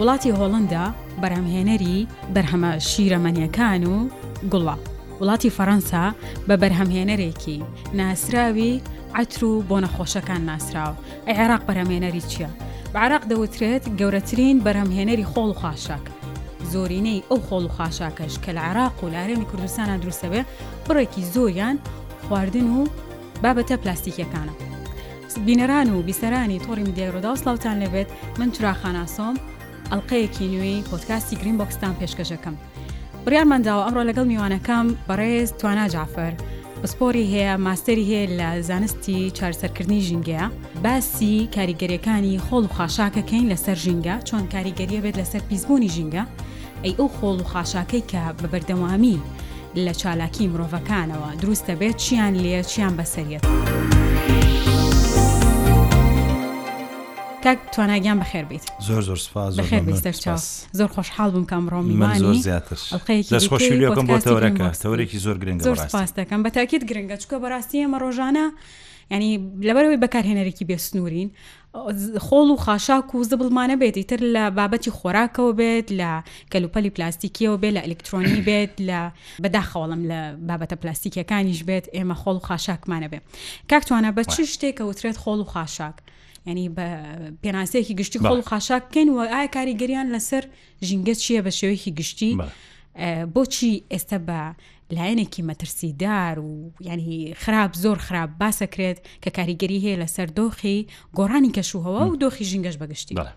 وڵاتی هۆڵندا بەرهەمهێنەری بەرهەمە شیرەمەنیەکان و گوڵە وڵاتی فەەنسا بە بەرهەمهێنەرێکی ناسراوی عتر و بۆ نەخۆشەکان ناسراوە عێراق بەرهەمهێنەری چییە؟ بە عێراق دەوترێت گەورەترین بەرهەمهێنەری خۆڵ و خاشاک. زۆرینەی ئەو خۆڵ و خاشاکەش کە لە عێراق و لە هەرێمی کوردستانە دروستەبێ بڕێکی زۆریان خواردن و بابەتە پلاستیکیەکانە. بینەران و بیسەرانی تۆڕی میدیای ڕووداو سڵاوتان لێبێت من تورا خاناسۆم ئەڵقەیەکی نوێی پۆتکاستی گرین بۆکستان پێشکەشەکەم بڕیارمان داوە ئەمڕۆ لەگەڵ میوانەکەم بەڕێز توانا جعفر پسپۆری هەیە ماستری هەیە لە زانستی چارسەرکردنی ژینگەیە باسی کاریگەریەکانی خۆڵ و خاشاکەکەین لەسەر ژینگە چۆن کاریگەریە بێت لەسەر پیسبوونی ژینگە ئەی ئەو خۆڵ و خاشاکەی کە بە بەردەوامی لە چالاکی مرۆڤەکانەوە دروستە بێت چیان لێ چیان بەسەریەت. کاک تواناگیان بەخێر بیت زۆر زۆر سپاس زۆر بەخێر بیت ممنون، سەرچاو سپاس. زۆر خۆشحاڵ بووم کە ئەمڕۆ من زۆر میوانی زیاتر ئەڵقەیەکی دەستخۆشی دیکەی لێکم بۆ پۆدکاستی تەورەکە Dreamworks بوو. تەورێکی زۆر گرنگە زۆر بەڕاستی. سپاس دەکەم بە تاکید گرنگە چکە بەڕاستی ئێمە ڕۆژانە ینی لەبەرەوەی بەکارهێنەرێکی بێ سنوورین خۆڵ و خاشاک و زبڵمانە بێت ئیتر لە بابەتی خۆراکەوە بێت لە کەلوپەلی پلاستیکیەوە بێت لە ئەلکترۆنی بێت لە بەداخەوەڵم لە بابەتە پلاستیکیەکانیش بێت ئێمە خۆڵ و خاشاکمانە بێت کاکتوانە بە چ شتێکە وترێت خۆڵ و خاشاک ینی بە پێناسەیەکی گشتی خۆڵ خاشاک بکەین و ئایا کاریگەریان لەسەر ژینگە چییە بە شێوەیەکی گشتی بۆچی ئێستا بە لایەنێکی مەترسیدار و ینی خراپ زۆر خراپ باسەکرێت کە کاریگەری هەیە لەسەر دۆخی گۆڕانی کەشوهەوە و دۆخی ژینگەش بەگشتی.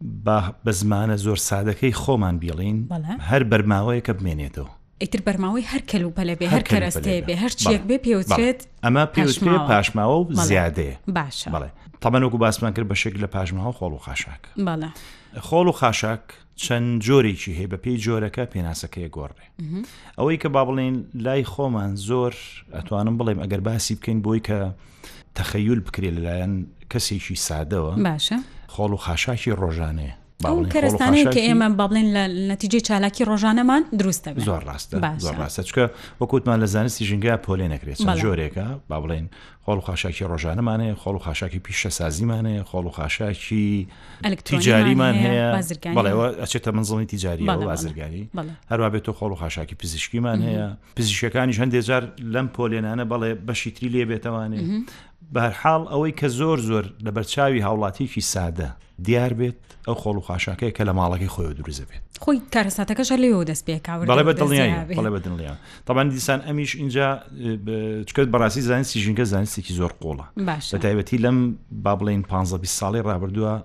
با بە زمانە زۆر سادەکەی خۆمان بیڵین هەر بەرماوەیەکە بمێنێتەوە ئیتر بەرماوەی هەر کەل و پەلەبێ هەر کەرەستێ بێ هەر چیەک بێ پێوترێت ئەمە پێوترێ پاشماوە و زیادەیە باش بڵێ تەمەنەکو باسمان کرد بە شێک لە پاشماوە خۆڵ و خاشاک بەڵە خۆڵ و خاشاک چەند جۆرێکی هەیە بە پێی جۆرەکە پێناسەکەی گۆڕێ ئەوەی کە با بڵێن لای خۆمان زۆر ئەتوانم بڵێم ئەگەر باسی بکەین بۆی کە تەخەیول بکرێت لەلایەن کەسێکی سادەوە باشە خۆڵ و خاشاکی ڕۆژانێ ئەو کەرستانەیە کە ئێمە با بڵێن لە نەتیجەی چالاکی ڕۆژانەمان دروستە زۆر ڕاستە زۆر ڕاستە چکە وەکوتمان لە زانستی ژنگا پۆلێ نەکرێت جۆرێکە با بڵێن خۆڵ خاشاکی ڕۆژانەمانێ خۆڵ خاشاکی پیشە سازیمانێ خۆڵ خاشاکی تیجاریمان هەیە بەڵێەوە ئەچێتە منزڵی تیجاری بازرگانی هەروە بێت و خۆڵ خاشاکی پزیشکیمان هەیە پزیشکەکانیش هەندێک جار لەم پۆلێنانە بەڵێ بەشی تری لێ بێتەوانێ بەرحاڵ ئەوەی کە زۆر زۆر لە بەرچاوی هاوڵاتیکی سادە دیار بێت ئەو خۆڵ و خاشاکەی کە لە ماڵەکەی خۆی دروزە بێت خۆی کارەساتەکەش لەوە دەست پێکاوە بەڵێ بە دڵنیایڵێ بە دڵنیا تەبان دیسان ئەمیش اینجا چکرد بەڕاستی زانستی ژینگە زانستێکی زۆر قۆڵە بە تایبەتی لەم با بڵین 15 ساڵی ڕابردووە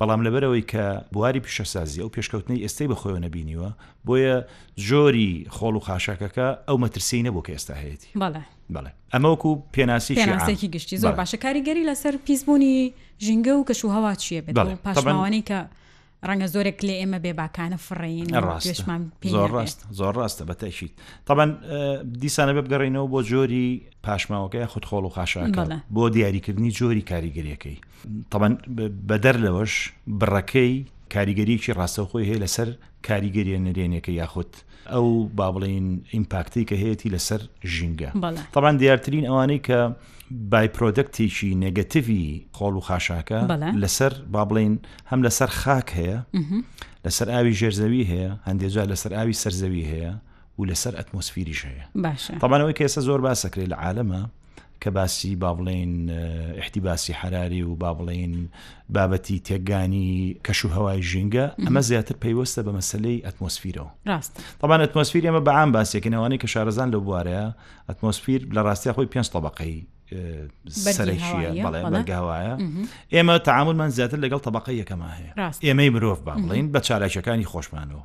بەڵام لەبەرەوەی کە بواری پیشەسازی ئەو پێشکەوتنەی ئێستەی بەخۆیەوە نەبینیوە بۆیە جۆری خۆڵ و خاشاکەکە ئەو مەترسی نەبوو کە ئێستا هەیەی بەڵێ بەڵێ ئەمەوەکو پێناسێکی گشتی زۆر باشە کاریگەری لەسەر پیسبوونی ژینگە و کەشوهوا چیە بێت پاشماوانی کە ڕەنگە زۆرێک لێ ئێمە بێ باکانە فڕین ڕاستمان زۆر ڕاست زۆر ڕاستە بەتەشیت تاان دیسانە بە بگەڕینەوە بۆ جۆری پاشماوەکەی خودخۆڵ و خاشاکە بۆ دیاریکردنی جۆری کاریگەریەکەی تەبەن بەدەر لەوەش بڕەکەی کاریگەریکی ڕاستەوخۆی هەیە لەسەر کاریگەریە نەرێنیەکە یاخود ئەو با بڵین ئیمپاکتی کە هەیەی لەسەر ژینگە تەبان دیارترین ئەوانەی کە بای پرۆدەکتێکی نگەتیڤی خۆڵ و خاشاکە لەسەر با بڵین هەم لەسەر خاک هەیە لەسەر ئاوی ژێرزەوی هەیە هەندێجار لەسەر ئاوی سەرزەوی هەیە و لەسەر ئەتمۆسفیریش هەیە باشە تەبانەوەی کە ئێستا زۆر باسەکرێت لە عالەمە کە باسی با بڵین احتیباسی حراری و با بڵین بابەتی تێگانی کەش و هەوای ژینگە ئەمە زیاتر پەیوەستە بە مەسلەی ئەتمۆسفیرەوە ڕاست طبعاان ئەتمۆسفیر ئەمە بەعام باسێکنەوەی کە شارەزان لە بوارەیە ئەتمۆسفیر لە ڕاستیا خۆی پێنج طبقەی سەرەکیە بەڵێ بەرگاوایە ئێمە تعاملمان زیاتر لەگەڵ طبقە یەکەما هەیە ئێمەی مرۆڤ با بڵین بە چالاکیەکانی خۆشمانەوە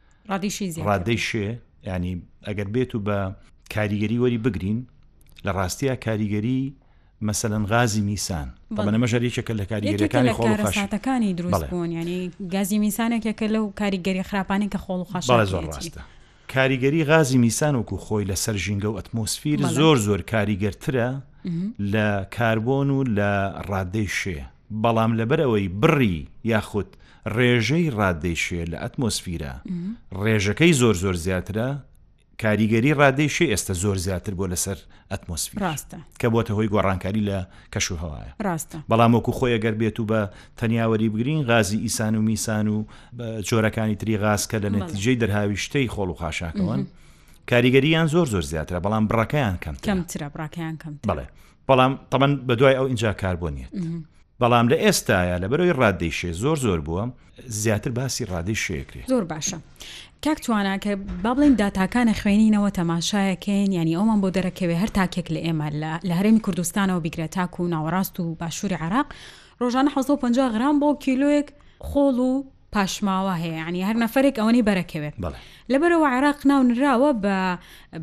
ڕادەیشێ ینی ئەگەر بێت و بە کاریگەری وەری بگرین لە ڕاستیە کاریگەری مەسەەن غازی میسان بەمەژەرێکێکە لە کاریگەریەکانی خۆڵخشاتەکانی دروستبوون ینی گازی میسانێکێکە لەو کاریگەری خراپانی کە خۆڵ خۆش زۆر ڕاستە کاریگەری غازی میسان وکو خۆی لە سەر ژینگە و ئەتمۆسفیر زۆر زۆر کاریگەرترە لە کاربۆن و لە ڕادەی شێ بەڵام لەبەر ئەوەی بڕی یاخود ڕێژەی ڕادەی شێ لە ئەتمۆسفیرە ڕێژەکەی زۆر زۆر زیاترە کاریگەری ڕادەی شێ ئێستا زۆر زیاتر بۆ لەسەر ئەتمۆسفی ڕاستە کە بۆتە هۆی گۆڕانکاری لە کەش و هەوایە ڕاستە بەڵام وەکو خۆی ئەگەر بێت و بە تەنیاوەری بگرین غازی ئیسان و میسان و جۆرەکانی تری غاز کە لە نەتیجەی دەرهاویشتەی خۆڵ و خاشاکەوەن کاریگەریان زۆر زۆر زیاترە بەڵام بڕەکەیان کەم کەمترە بڕەکەیان کەم بڵێ بەڵام تەمەن بە دوای ئەو ئینجا کاربۆنیت بەڵام لە ئێستاە لە بەرەوەی ڕاددەیشێ زۆر زۆر بووە زیاتر باسی ڕادی شێکرێ زۆر باشە کاک توانە کە با بڵێن داتاکانە خوێنینەوە تەماشایەکەین ینی ئەومان بۆ دەرەکەوێ هەر تاکێک لە ئێمە لە هەرێمی کوردستانەوە بیگرە تاک و ناوەڕاست و باشووری عراق ڕۆژانە 1950 گرام بۆ کیلوێک خۆڵ و پاشماوە هەیە یعنی هەر نەفەرێک ئەوەنەی بەرەکەوێت بەڵێ لەبەرەوە عێراق ناو نراوە بە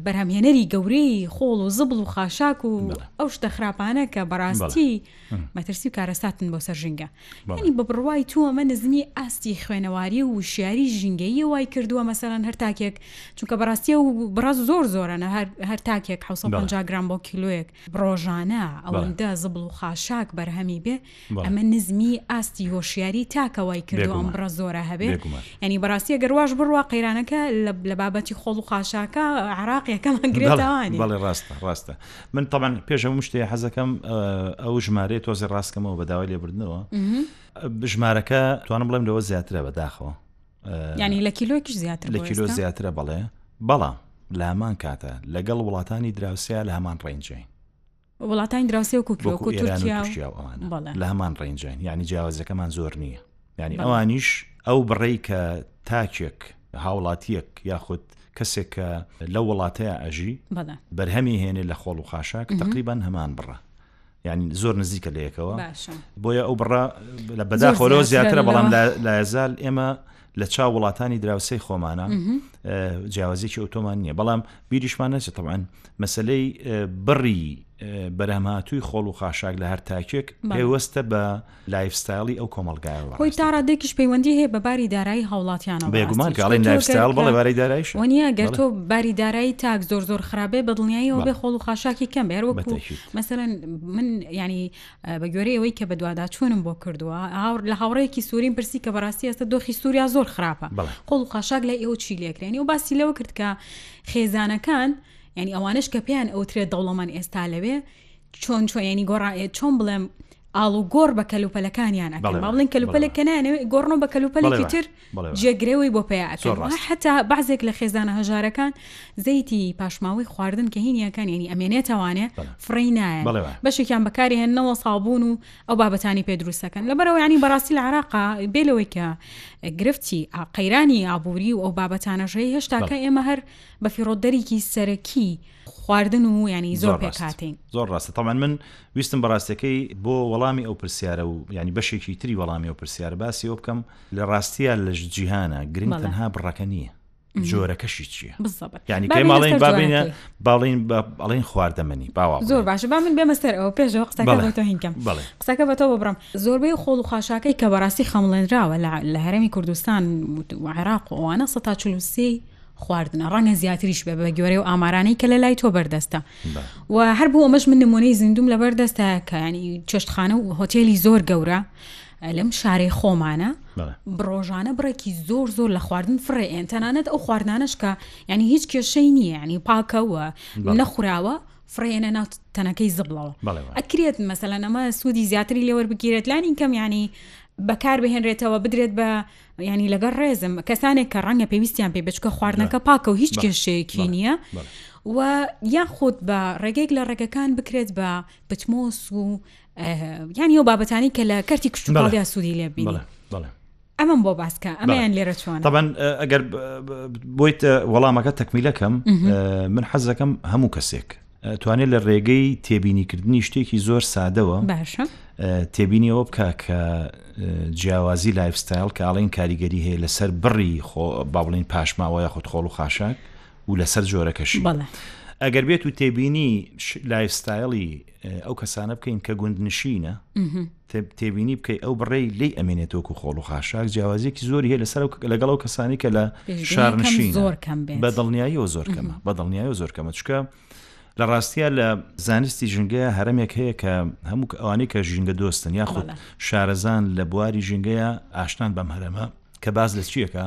بەرهەمهێنەری گەورەی خۆڵ و زبڵ و خاشاک و بەڵێ. ئەو شتە خراپانە کە بەڕاستی بەڵێ. مەترسی و کارەساتن بۆ سەر ژینگە بەڵێ. یعنی بە بڕوای تو ئەمە نزمی ئاستی خوێنەواری و وشیاری ژینگەییە وای کردووە مەسەلەن هەر تاکێک چونکە بەڕاستیە و بڕە زۆر زۆرە نە هەر هەر تاکێک حەوت سەد و پەنجا گرام بۆ کیلۆیەک ڕۆژانە بەڵێ. ئەوەندە زبڵ و خاشاک بەرهەمی بێ ئەمە نزمی ئاستی هۆشیاری تاکە وای کردو ئەم بڕە زۆرە هەبێ ینی بەڕاستی گەرواش بڕوا قەیرانەکە لە بابەتی خۆڵ و خاشاکە عراقیەکەمان گرێتوانی بەڵێ ڕاستە ڕاستە من تەمان پێش ئەم شتێ حەزەکەم ئەو ژمارە تۆزی ڕاستکەمەوە بە داوای لێبردنەوە بژمارەکە توانم بڵێم لەوە زیاترە بەداخەوە ینی لە کیلۆکیش زیاتر لە کیلۆ زیاترە بەڵێ بەڵام لامان کاتە لەگەڵ وڵاتانی دراوسیا لە هەمان ڕێنجین وڵاتانی دراوسێ وەکو کە وەکو تورکیا لە هەمان ڕێنجین یعنی جیاوازەکەمان زۆر نییە ینی ئەوانیش ئەو بڕێی کە تاکێک هاوڵاتیەک یاخود کەسێک کە لە وڵاتەیە ئەژی بەرهەمی هێنێ لە خۆڵ و خاشاک تقریبان هەمان بڕە یعنی زۆر نزیکە لەیەکەوە بۆیە ئەو بڕە لە بەدا خۆلۆ زیاترە بەڵام لە زال ئێمە لە چاو وڵاتانی دراوسێی خۆمانە جیاوازێکی ئۆتۆمان نییە بەڵام بیریشمان نەچێت تەوان مەسلەی بڕی بەرهەمهاتووی خۆڵ و خاشاک لە هەر تاکێک پێوەستە بە لایفستایلی ئەو کۆمەلگایەوە هۆی تا ڕادێکیش پەیوەندی هەیە بە باری دارایی هاوڵاتیانە بێگومان گەڵێن لایفستایل بەڵێ باری دارایش وەنیە گەر تۆ باری دارایی تاک زۆر زۆر خراپێ بە دڵنیاییەوە بێ خۆڵ و خاشاکی کەم بێر وەکو مەسەرەن من ینی بە گوێرەی ئەوەی کە بەدواداچوونم بۆ کردووە لە هاوڕەیەکی سووریم پرسی کە بەڕاستی ئێستا دۆخی سووریا زۆر خراپە قوڵ و قاشاک لای ئێوە چی لێکرێنی و باسی لەوە کرد کە خێزانەکان ینی ئەوانش کە پێیان ئەوترێت دەوڵەمەن ئێستا لەوێ چۆن چۆنیانی گۆڕایە چۆن بڵێم ئاڵ و گۆڕ بە کەلوپەلەکانیان ئەڵێن کەلوپەلێک کە نانەوە گۆڕنەوە بە کەلوپەلێکی تر جێگرەوەی بۆ پەیا ئەکەن و حەتا بەعزێک لە خێزانە هەژارەکان زەیتی پاشماوەی خواردن کە هینیەکان یعنی ئەمێنێتەوانێ فڕێی نایە بەشێکیان بەکاری هێننەوە سابوون و ئەو بابەتانی پێ دروستەکەن لەبەرەوە ینی بەڕاستی لە عراقا بێ لەوەی کە گرفتی قەیرانی ئابووری و ئەو بابەتانەژەی هێشتاکە ئێمە هەر بە فیڕۆدەرێکی سەرەکی خواردن و ینی زۆر پێکاتین زۆر ڕاستە تەمان من ویستم بەڕاستەکەی بۆ وەڵامی ئەو پرسیارە و ینی بەشێکی تری وەڵامی ئەو پرسیار باسی ئەو بکەم لە ڕاستیە لە جیهانە گرنگ تەنها بڕەکە نییە جۆرەکەشی چییە ینی کەی ماڵین بابینە باڵین ئەڵین خواردەمەنی باوە زۆر باشە با من بێمە سەر ئەو پێشەوە قسەکەتۆهینکەم قسەکە بە تۆ بڕم زۆربەی خۆڵ و خاشاکەی کە بەڕاستی خەمڵێنراوە لە هەرمی کوردستان و عێراق و ئەوانە سە تا چلوسی خواردنە ڕەنگە زیاتریش بێ بە گوێرە و ئامارانەی کە لە لای تۆ بەردەستە و هەر بۆ ئەمەش من نمونەی زیندوم لە بەردەستە کەنی چێشتخانە و هۆتێلی زۆر گەورە لەم شارەی خۆمانە بڕۆژانە بڕێکی زۆر زۆر لە خواردن فڕێن تەنانەت ئەو خواردانش کە ینی هیچ کێشەی نییە ینی پاکەوە نەخوراوە فڕێنە ناو تەنەکەی زبڵەوە ئەکرێت مەسەلا نەمە سوودی زیاتری لێوە بگیرێت لانی کەم ینی بەکار بهێنرێتەوە بدرێت بە ینی لەگەڵ ڕێزم کەسانێک کە ڕەنگە پێویستیان پێ بچکە خواردنەکە پاکە و هیچ کێشەیەکی نییە و یاخود بە ڕێگەیەک لە ڕێگەکان بکرێت بە پچمۆس و یان یو بابەتانی کە لە کەرتی کشتتوپڵیا سوودی لێ بینی ئەمەم بۆ باسکە ئەمەیان لێرە چۆن طبعاً ئەگەر بۆیت وەڵامەکە تەکمیلەکەم من حەزەکەم هەموو کەسێک توانێت لە ڕێگەی تێبینیکردنی شتێکی زۆر سادەوە باشە تێبینیەوە بکە کە جیاوازی لایفستایل کە ئاڵین کاریگەری هەیە لەسەر بڕی خۆ باڵین پاشماوە یاخود خۆڵ و خاشاک و لەسەر جۆرەکەشی ئەگەر بێت و تێبینی لایفستایلی ئەو کەسانە بکەین کە گوندنشینە تێبینی بکەی ئەو بڕێ لی ئەمێنێتۆک و خۆڵ و خاشاک جیاوازێکی زۆری هەیە لەسەر لەگەڵ ئەو کەسانی کە لە شارنشین زۆر کەم بە دڵنیاییەوە زۆر کەمە بە دڵنیایەوە زۆر کەمە چکە لە ڕاستە لە زانستی ژنگە هەرمێک هەیە کە هەموو ئەوانەی کە ژینگە دۆستن یاخود شارەزان لە بواری ژینگەیە ئاشتان بەم هەرەمە کە باز لە چیەکە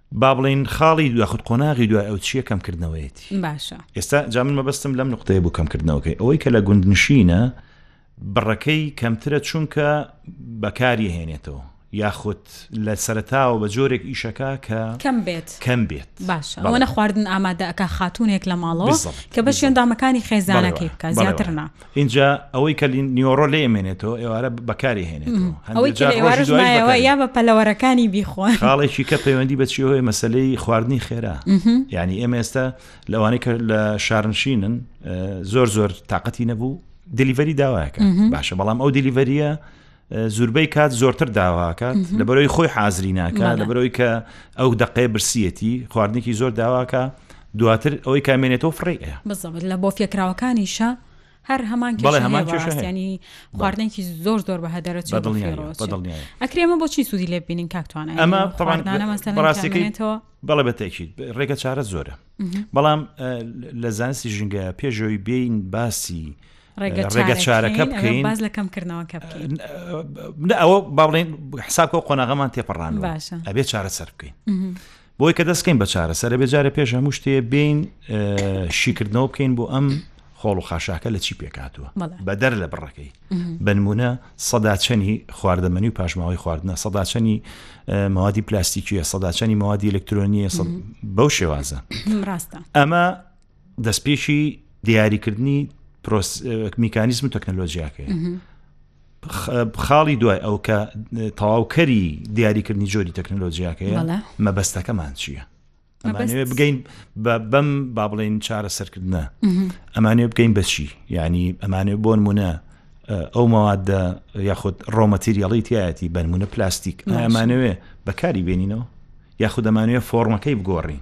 با بڵێین خاڵی دو یاخود قۆناغی دوای ئەو چیە کەمکردنەوەیەتی باشە ئێستا جا من مەبەستم لەم نقطەیە بوو کەمکردنەوەکەی ئەوەی کە لە گوندنشینە بڕەکەی کەمترە چونکە بەکاری هێنێتەوە یاخود لە سەرتاوە بە جۆرێک ئیشەکە کە کەم بێت کەم بێت باشە بەڵێ. ئەوەنە خواردن ئامادەکە خاتونێک لە ماڵەوە بالضبط، کە بە بالضبط. شوێندامەکانی خێزانەکەی بکە بەڵێ، زیاتر بەڵێ. نا ئینجا ئەوەی کە نیۆڕۆ لێ ئەمێنێتەوە ئێوارە بەکاری هێنێتەوە یا بە پەلەوەرەکانی بیخۆن خاڵێکی کە پەیوەندی بە چیەوەی مەسلەی خواردنی خێرا ینی ئێمە ئێستا لەوانەیە کە لە شارنشینن زۆر زۆر تااقەتی نەبوو دلیڤری داواکە باشە بەڵام ئەو دلیڤریە زوربەی کات زۆرتر داواکات لە بەرەوەی خۆی حازری ناکە لە بەرەوەی کە ئەو دقەیە برسیەتی خواردنێکی زۆر داواکە دواتر ئەوەی کامێنێتەوە فڕێ بزەبت لە بۆ فێکراوەکانیشە هەر هەمان بەڵێ هەمان کێشەستانی خواردنێکی زۆر زۆر بە هەدەرە ئەکرێمە بۆچی سوودی لێ بینین کاکتوانە ئەمە بەڕاستەکەیتەوە بەڵێ بەتەکیت ڕێگە چارە زۆرە بەڵام لە زانستی ژنگە پێشەوەی بین باسی ڕێگەچارەکە بکەین باز لە کەمکردنەوەکە بکەین ئەوە با بڵێن حساکە قۆناغەمان تێپەڕان ئەبێ چارەسەر بکەین بۆی کە دەستکەین بە چارەسەر بێ جارە پێش هەموو شتێ بین شیکردنەوە بکەین بۆ ئەم خۆڵ و خاشاکە لە چی پێکاتوە بەدەر لە بڕەکەی بنمونە سەداچەنی خواردەمەنی و پاشماوەی خواردنە سەداچەنی موادی پلاستیکیە سەداچەنی موادی ئەلکترۆنیە بەو شێوازە ئەمە دەستپێکی دیاریکردنی میکانیزم و تەکنەلۆژیاکەی خاڵی دوای ئەو کە تەواوکەری دیاریکردنی جۆری تەکنەلۆژیاکەیە مەبەستەکەمان چییە؟ ئەمانەوێ بگەین بەم با بڵێن چارە سەرکردە ئەمانێ بگەین بەچی ینی ئەمانێ بۆن مونە ئەو مەوادە یاخود ڕۆمەتیریاڵی تایەتی بەرمونە پلاستیک ئەمانەوێ بەکاری بێنینەوە یاخود دەمانوێت فۆرمەکەی بگۆڕین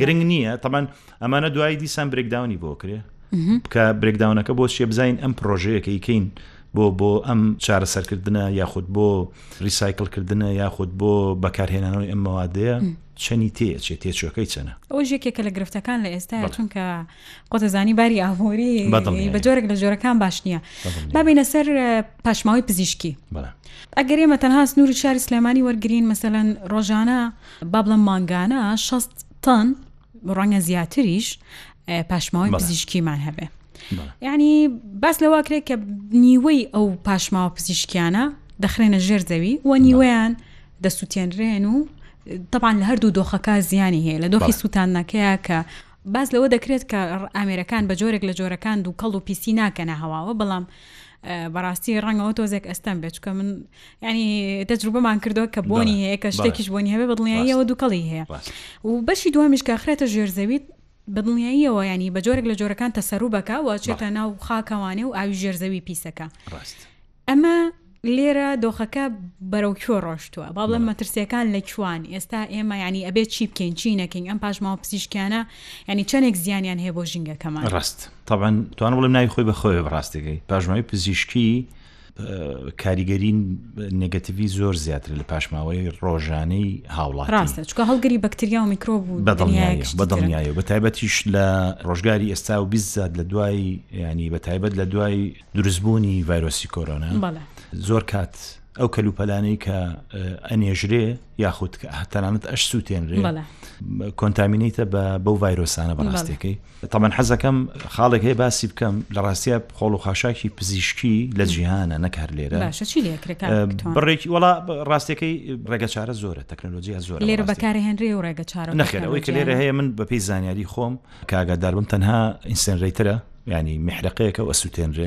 گرنگ نییە تەمان ئەمانە دوایی دیسان برێکداونی بۆ کرێ بکە برێکداونەکە بۆ چێ بزین ئەم پرۆژەیەکە یکەین بۆ بۆ ئەم چارەسەرکردە یاخود بۆ ریسایکلکردە یاخود بۆ بەکارهێنانەوەی ئەم مەوادەیە چەنی تێچێت تێچوەکەی چەنە ئەو یەکێکە لە گرفتەکان لە ئێستا چونکە قۆتەزانی باری ئاهۆری بە جۆرێک لە جۆرەکان باش نییە بابینە سەر پاشماوەی پزیشکی ئەگەر ئێمە تەنها سنووری شاری سلێمانی وەرگین مەسەەن ڕۆژانە با بڵێم مانگانە شەست تەن ڕەنگە زیاتریش پاشماوەی پزیشکیمان هەبێ یعنی باس لەواکرێت کە نیوەی ئەو پاشماوە پزیشکیانە دەخرێنە ژێر زەوی و نیوەیان دەسووتێنرێن و طبعاان لە هەردوو دۆخەکە زیانی هەیە لە دۆخی سووتانەکەیە کە باز لەوە دەکرێت کە ئامێرەکان بە جۆرێک لە جۆرەکان دوو کەڵ و پیسی ناکەنە هەواوە بەڵام بەڕاستی ڕەنگەوە تۆزێک ئەستەم بێت چکە من ینی تەجروبەمان کردو کە بۆنی هەیە کە شتێکیش بۆنی هەبێ بەدڵنیاییەوە دووکەڵی هەیە و بەشی دومیش کە خرێتە ژێرزەویت بەدڵنیاییەوە ینی بە جۆرێک لە جۆرەکان تەسەرو بەکە و چێتە ناو خاکەوانێ و ئاوی ژێرزەوی پیسەکە ئەمە لێرە دۆخەکە بەرەو کوێ ڕۆشتووە با بڵێ مەترسیەکان لە کوان ئێستا ئێمە ینی ئەبێت چی بکەین چی نەکەین ئەم پاشماوە پزیشکیانە ینی چەندێک زیانیان هەیە بۆ ژینگەکەمان ڕست تەبعەن توانم بڵێم ناوی خۆی بەخۆی بەڕاستەکەی پاشماوی پزیشکی کاریگەری نگەتیوی زۆر زیاتر لە پاشماوەی ڕۆژانەی هاوڵات ڕاستە چکە هەڵگری بەکتریا و میکرۆ بوو بەدڵنیایە بە تایبەتیش لە ڕۆژگاری ئێستا و بیزات لە دوای ینی بە تایبەت لە دوای دروستبوونی ڤایرۆسی کۆرۆنا زۆر کات ئەو کەلوپەلانەی کە ئەنێژرێ یاخود تەنانەت ئەش سووتێنرێ کۆنتامینیتە بە بەو ڤایرۆسانە بەڕاستەکەی تەبەن حەزەکەم خاڵێک هەیە باسی بکەم لە ڕاستە خۆڵ و خاشاکی پزیشکی لە جیهانە نەکار لێرە بڕێکی وڵا ڕاستەکەی ڕێگە چارە زۆرە تەکنەلۆژییا زۆر لێرە بەکارهێنری و ڕێگە چارە نەخێرەوەی کە لێرە هەیە من بەپی زانیاری خۆم کاگاداربم تەنها ئینسنرەیترە ینی محرەقەیەکە ئەسووتێنرێ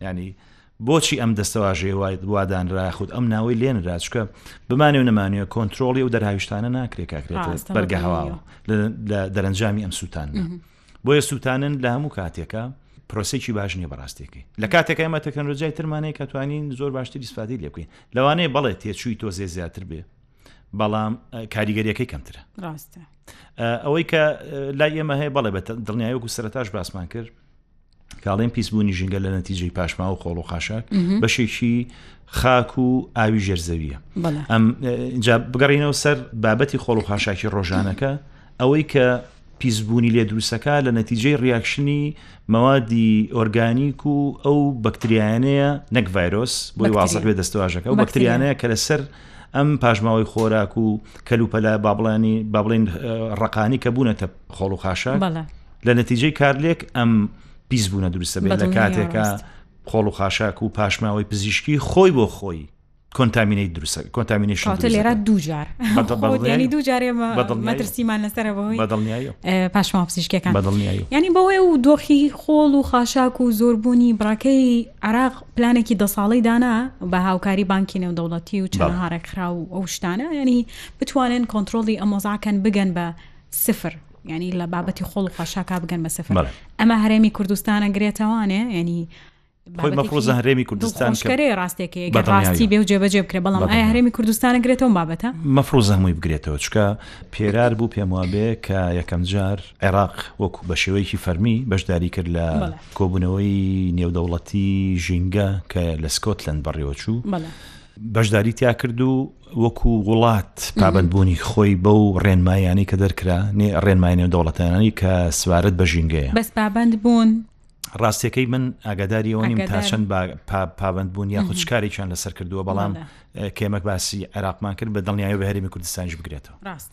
یانی بۆچی ئەم دەستەواژەیە وادانرا خود ئەم ناوەی لێنرا چکە بمانێ و نمانوێ کۆنتترۆڵی و دەرهاویشتانە ناکرێ کاکرێت بەرگە هەواوە لە دەرەنجامی ئەم سووتان بۆیە سووتانن لە هەموو کاتێکە پرۆسێکی باش نیە بەڕاستێکی لە کاتێک ئەمە تەکنۆلۆژای ترمانەیە کە توانین زۆر باشتری سفادی لێ بکەین لەوانەیە بەڵێ تێچووی تۆزێ زیاتر بێ بەڵام کاریگەریەکەی کەمترە ڕاستە ئەوەی کە لای ئێمە هەیە بەڵێ بە دڵنیایەک و سەرتاش باسمان کرد کاڵێن پیسبوونی ژینگە لە نەتیجەی پاشماوە و خۆڵ و خاشاک بەشێکی خاک و ئاوی ژێرزەویە ئەم بگەڕینەوە سەر بابەتی خۆڵ و خاشاکی ڕۆژانەکە ئەوەی کە پیسبوونی لێ دروستەکە لە نەتیجەی ریاکشنی مەوادی ئۆرگانیک و ئەو بەکتریانەیە نەک ڤایرۆس بۆی وازە بێ دەستەواژەکە و بەکتریانەیە کە لەسەر ئەم پاشماوەی خۆراک و کەلوپەلا بابلانی بابلین ڕقانی کە بوونەتە خۆڵ و خاشە لە نەتیجەی کارلێک ئەم پیس بوونە دروستە بێت لە کاتێکە خۆڵ و خاشاک و پاشماوەی پزیشکی خۆی بۆ خۆی کۆنتامینەی دروست کۆنتامینیشن لێرا دوجار مەترسیمان لەسەر پاشما پزیشکەکان ینی بەوەی و دۆخی خۆڵ و خاشاک و زۆربوونی بڕاکەی عراق پلانێکی دە ساڵی دانا بە هاوکاری بانکی نێودەوڵەتی و چهارێکخرا و ئەو شتانە ینی بتوانن کۆنتترۆلی ئەمۆزاکەن بگەن بە سفر ینی لە بابەتی خۆڵ و خاشاکا بگەن بە سفر ئەمە هەرێمی کوردستانە گرێتەوانێ ینی مەفرۆزە هەرێمی کوردستان کەێ ڕاستێکی ڕاستی بێ و جێبەجێ بکرێ بەڵام ئایا هەرێمی کوردستانە گرێتەوە بابەتە مەفرۆزە هەمووی بگرێتەوە چکە پێرار بوو پێم وابێ کە یەکەم جار عێراق وەکو بە شێوەیەکی فەرمی بەشداری کرد لە کۆبوونەوەی نێودەوڵەتی ژینگە کە لە سکۆتلند بەڕێوەچوو بەشداری تیا کرد و وەکو وڵات پابندبوونی خۆی بەو ڕێنمایانی کە دەرکرا نێ ڕێنماینە دەوڵەتانی کە سوارت بە ژینگەیە بەس پابند بوون ڕاستەکەی من ئاگاداریەوە نیم تا چەند پابندبوون یا خودشکارێکیان لەسەر کردووە بەڵام کێمەک باسی عێراقمان کرد بە دڵنیایە بە هەرمی کوردستانیش بگرێتەوە ڕاست.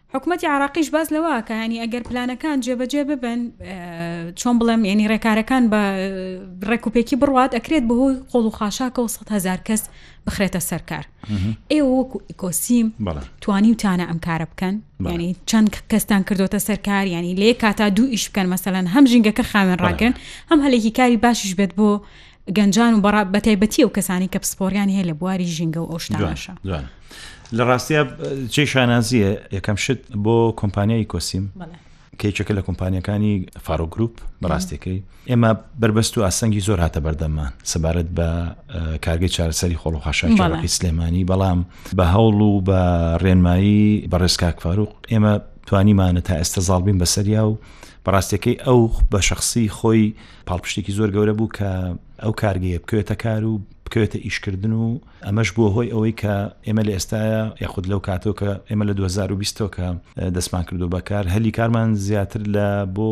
حکومەتی عراقیش باس لەوە ئەکا یانی ئەگەر پلانەکان جێبەجێ ببن چۆن بڵێم ینی ڕێکارەکان بە ڕێکوپێکی بڕوات ئەکرێت بەهۆی قۆڵ و خاشاکەەوە 100 هزار کەس بخرێتە سەرکار ئێوە وەکو ئیکۆسیم توانی وتانە ئەم کارە بکەن ینی چەند کەستان کردوتە سەرکار ینی لێ کاتا دوو ئیش بکەن مەسەەن هەم ژینگەکە خاوێن ڕاگرن هەم هەلێکی کاری باشیش بێت بۆ گەنجان و بەڕا بەتایبەتی و کەسانی کە پسپۆریان هەیە لە بواری ژینگە و ئەو شتانشە لە ڕاستە چی شانازیە یەکەم شت بۆ کۆمپانیای کۆسیم کەیچەکە لە کۆمپانیەکانی فارۆگروپ بەڕاستەکەی ئێمە بربەست و ئاسەنگی زۆر هاتە بەردەمان سەبارەت بە کارگەی چارەسەری خۆڵ و خاشاکی سلێمانی بەڵام بە هەوڵ و بە ڕێنمایی بەڕێزکاک فاروق ئێمە توانیمانە تا ئێستا زاڵبین بەسەریا و بەڕاستەکەی ئەو بە شخصی خۆی پاڵپشتێکی زۆر گەورە بوو کە ئەو کارگەیە بکەوێتە کار و بکەوێتە ئیشکردن و ئەمەش بووە هۆی ئەوەی کە ئێمە لە ئێستاە یاخود لەو کاتەوە کە ئێمە لە 2020 کە دەستمان کردو بەکار هەلی کارمان زیاتر لە بۆ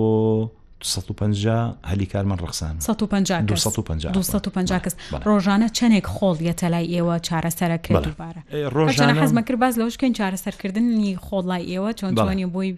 150 هەلی کارمان ڕخسان 150 کەس ڕۆژانە چەندێک خۆڵ یەتە لای ئێوە چارەسەرەکرێت دوبارە ڕۆژانە حەزمە کرد باز لەوشکێن چارەسەرکردنی خۆڵای ئێوە چۆن چۆنی بۆی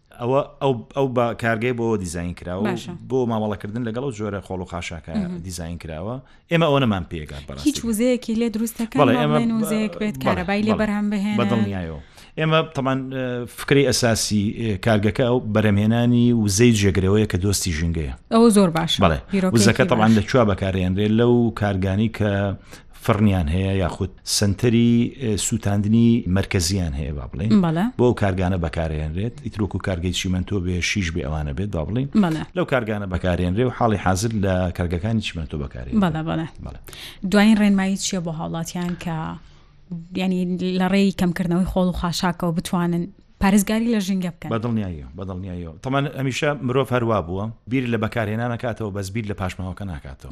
ئەوە ئەو بە کارگەی بۆ دیزین کراوە بۆ مامەڵەکردن لەگەڵ و جۆرە خۆڵ و خاشاکە دیزین کراوە ئێمە ئەوە نەمان پێگا بە هیچ وزەیەکی لێ دروستەکە وزەیەک بێت کارەبای لێ بەرهەم بهێن بەدڵنیایەوە ئێمە تەمان فکری ئەساسی کارگەکە ئەو بەرەمهێنانی وزەی جێگرەوەیە کە دۆستی ژینگەیە ئەوە زۆر باش بڵێ وزەکە تەمان لە چوا بەکارێنرێ لەو کارگانی کە فڕنیان هەیە یاخود سەنتەری سووتاندنی مرکزیان هەیە با بڵێن بۆ ئەو کارگانە بەکارێنرێت ئیترۆکو کارگەی چیمەنتۆ بێ شیش بێ ئەوانە بێت با بڵین لەو کارگانە بەکارێنرێ و حاڵی حاضر لە کارگەکانی چیمەنتۆ بەکارێن دوایین ڕێنمایی چییە بۆ هاوڵاتیان کە ینی لە ڕێی کەمکردنەوەی خۆڵ و خاشاکەەوە بتوانن پارێزگاری لە ژینگە بکەن بەدڵنیایی بەدڵنیاییەوە تەمان ئەمیشە مرۆڤ هەروە بووە بیر لە بەکارهێنا نکاتەوە بەس بیر لە پاشماوەکە ناکاتەوە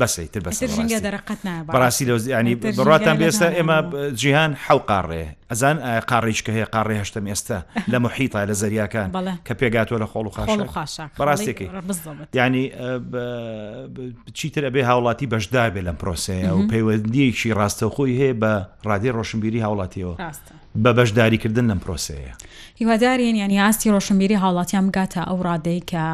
بەس ئیتر بەس ئیتر ژینگە دەرە قەت نایە بەڕاستی لە ینی بڕاتان بێستا ئێمە جیهان حەو قاڕێ ئەزان قاڕیشکە هەیە قاڕێ هەشتم ئێستا لە محیتا لە زەریاکان کە پێگاتوە لە خۆڵ و خاش بەڕاستێکی ینی چیتر ئەبێ هاوڵاتی بەشدار بێ لەم پرۆسەیە و پەیوەندیەکی ڕاستەخۆی هەیە بە ڕادێ ڕۆشنبیری هاوڵاتیەوە بە بەشداریکردن لەم پرۆسەیە هیوادارین یان یاستی ڕۆشنبیری هاوڵاتیان بگاتە ئەو ڕادەی کە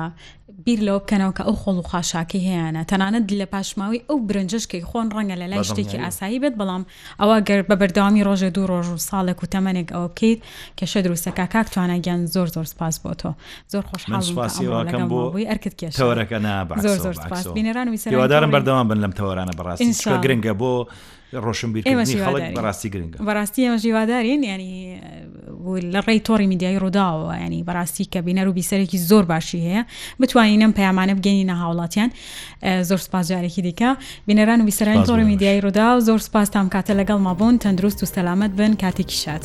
بیر لەوە بکەنەوە کە ئەو خۆڵ و خاشاکەی هەیانە تەنانەت لە پاشماوەی ئەو برنجەش کە ئیخۆن ڕەنگە لە لای شتێکی ئاسایی بێت بەڵام ئەوە گەر بە بەردەوامی ڕۆژێ دوو ڕۆژ و ساڵێک و تەمەنێک ئەوە بکەیت کێشە دروستەکە کاک توانا گیان زۆر زۆر سپاس بۆ تۆ زۆر خۆشحاڵم بۆ بووی ئەرکت کێش تەوەرەکە نا زۆر زۆر سپاس بینەران و هیوادارم بەردەوام بن لەم تەوەرانە بەڕاستی گرنگە بۆ ڕۆشنبیرکردنی خەڵک بەڕاستی گرنگە بەڕاستی ئێمە ژیوادارین ینی لە ڕێی تۆڕی میدیایی ڕووداوە ینی بەڕاستی کە بینەر و بیسەرێکی زۆر باشی هەیە بتوانین ئەم پەیامانە بگەینی نە هاوڵاتیان زۆر سپاس جارێکی دیکە بینەران و بیسەرانی تۆڕی میدیایی ڕوودا و زۆر سپاس تام کاتە لەگەڵ مابوون تەندروست و سەلامت بن کاتێکی شاد.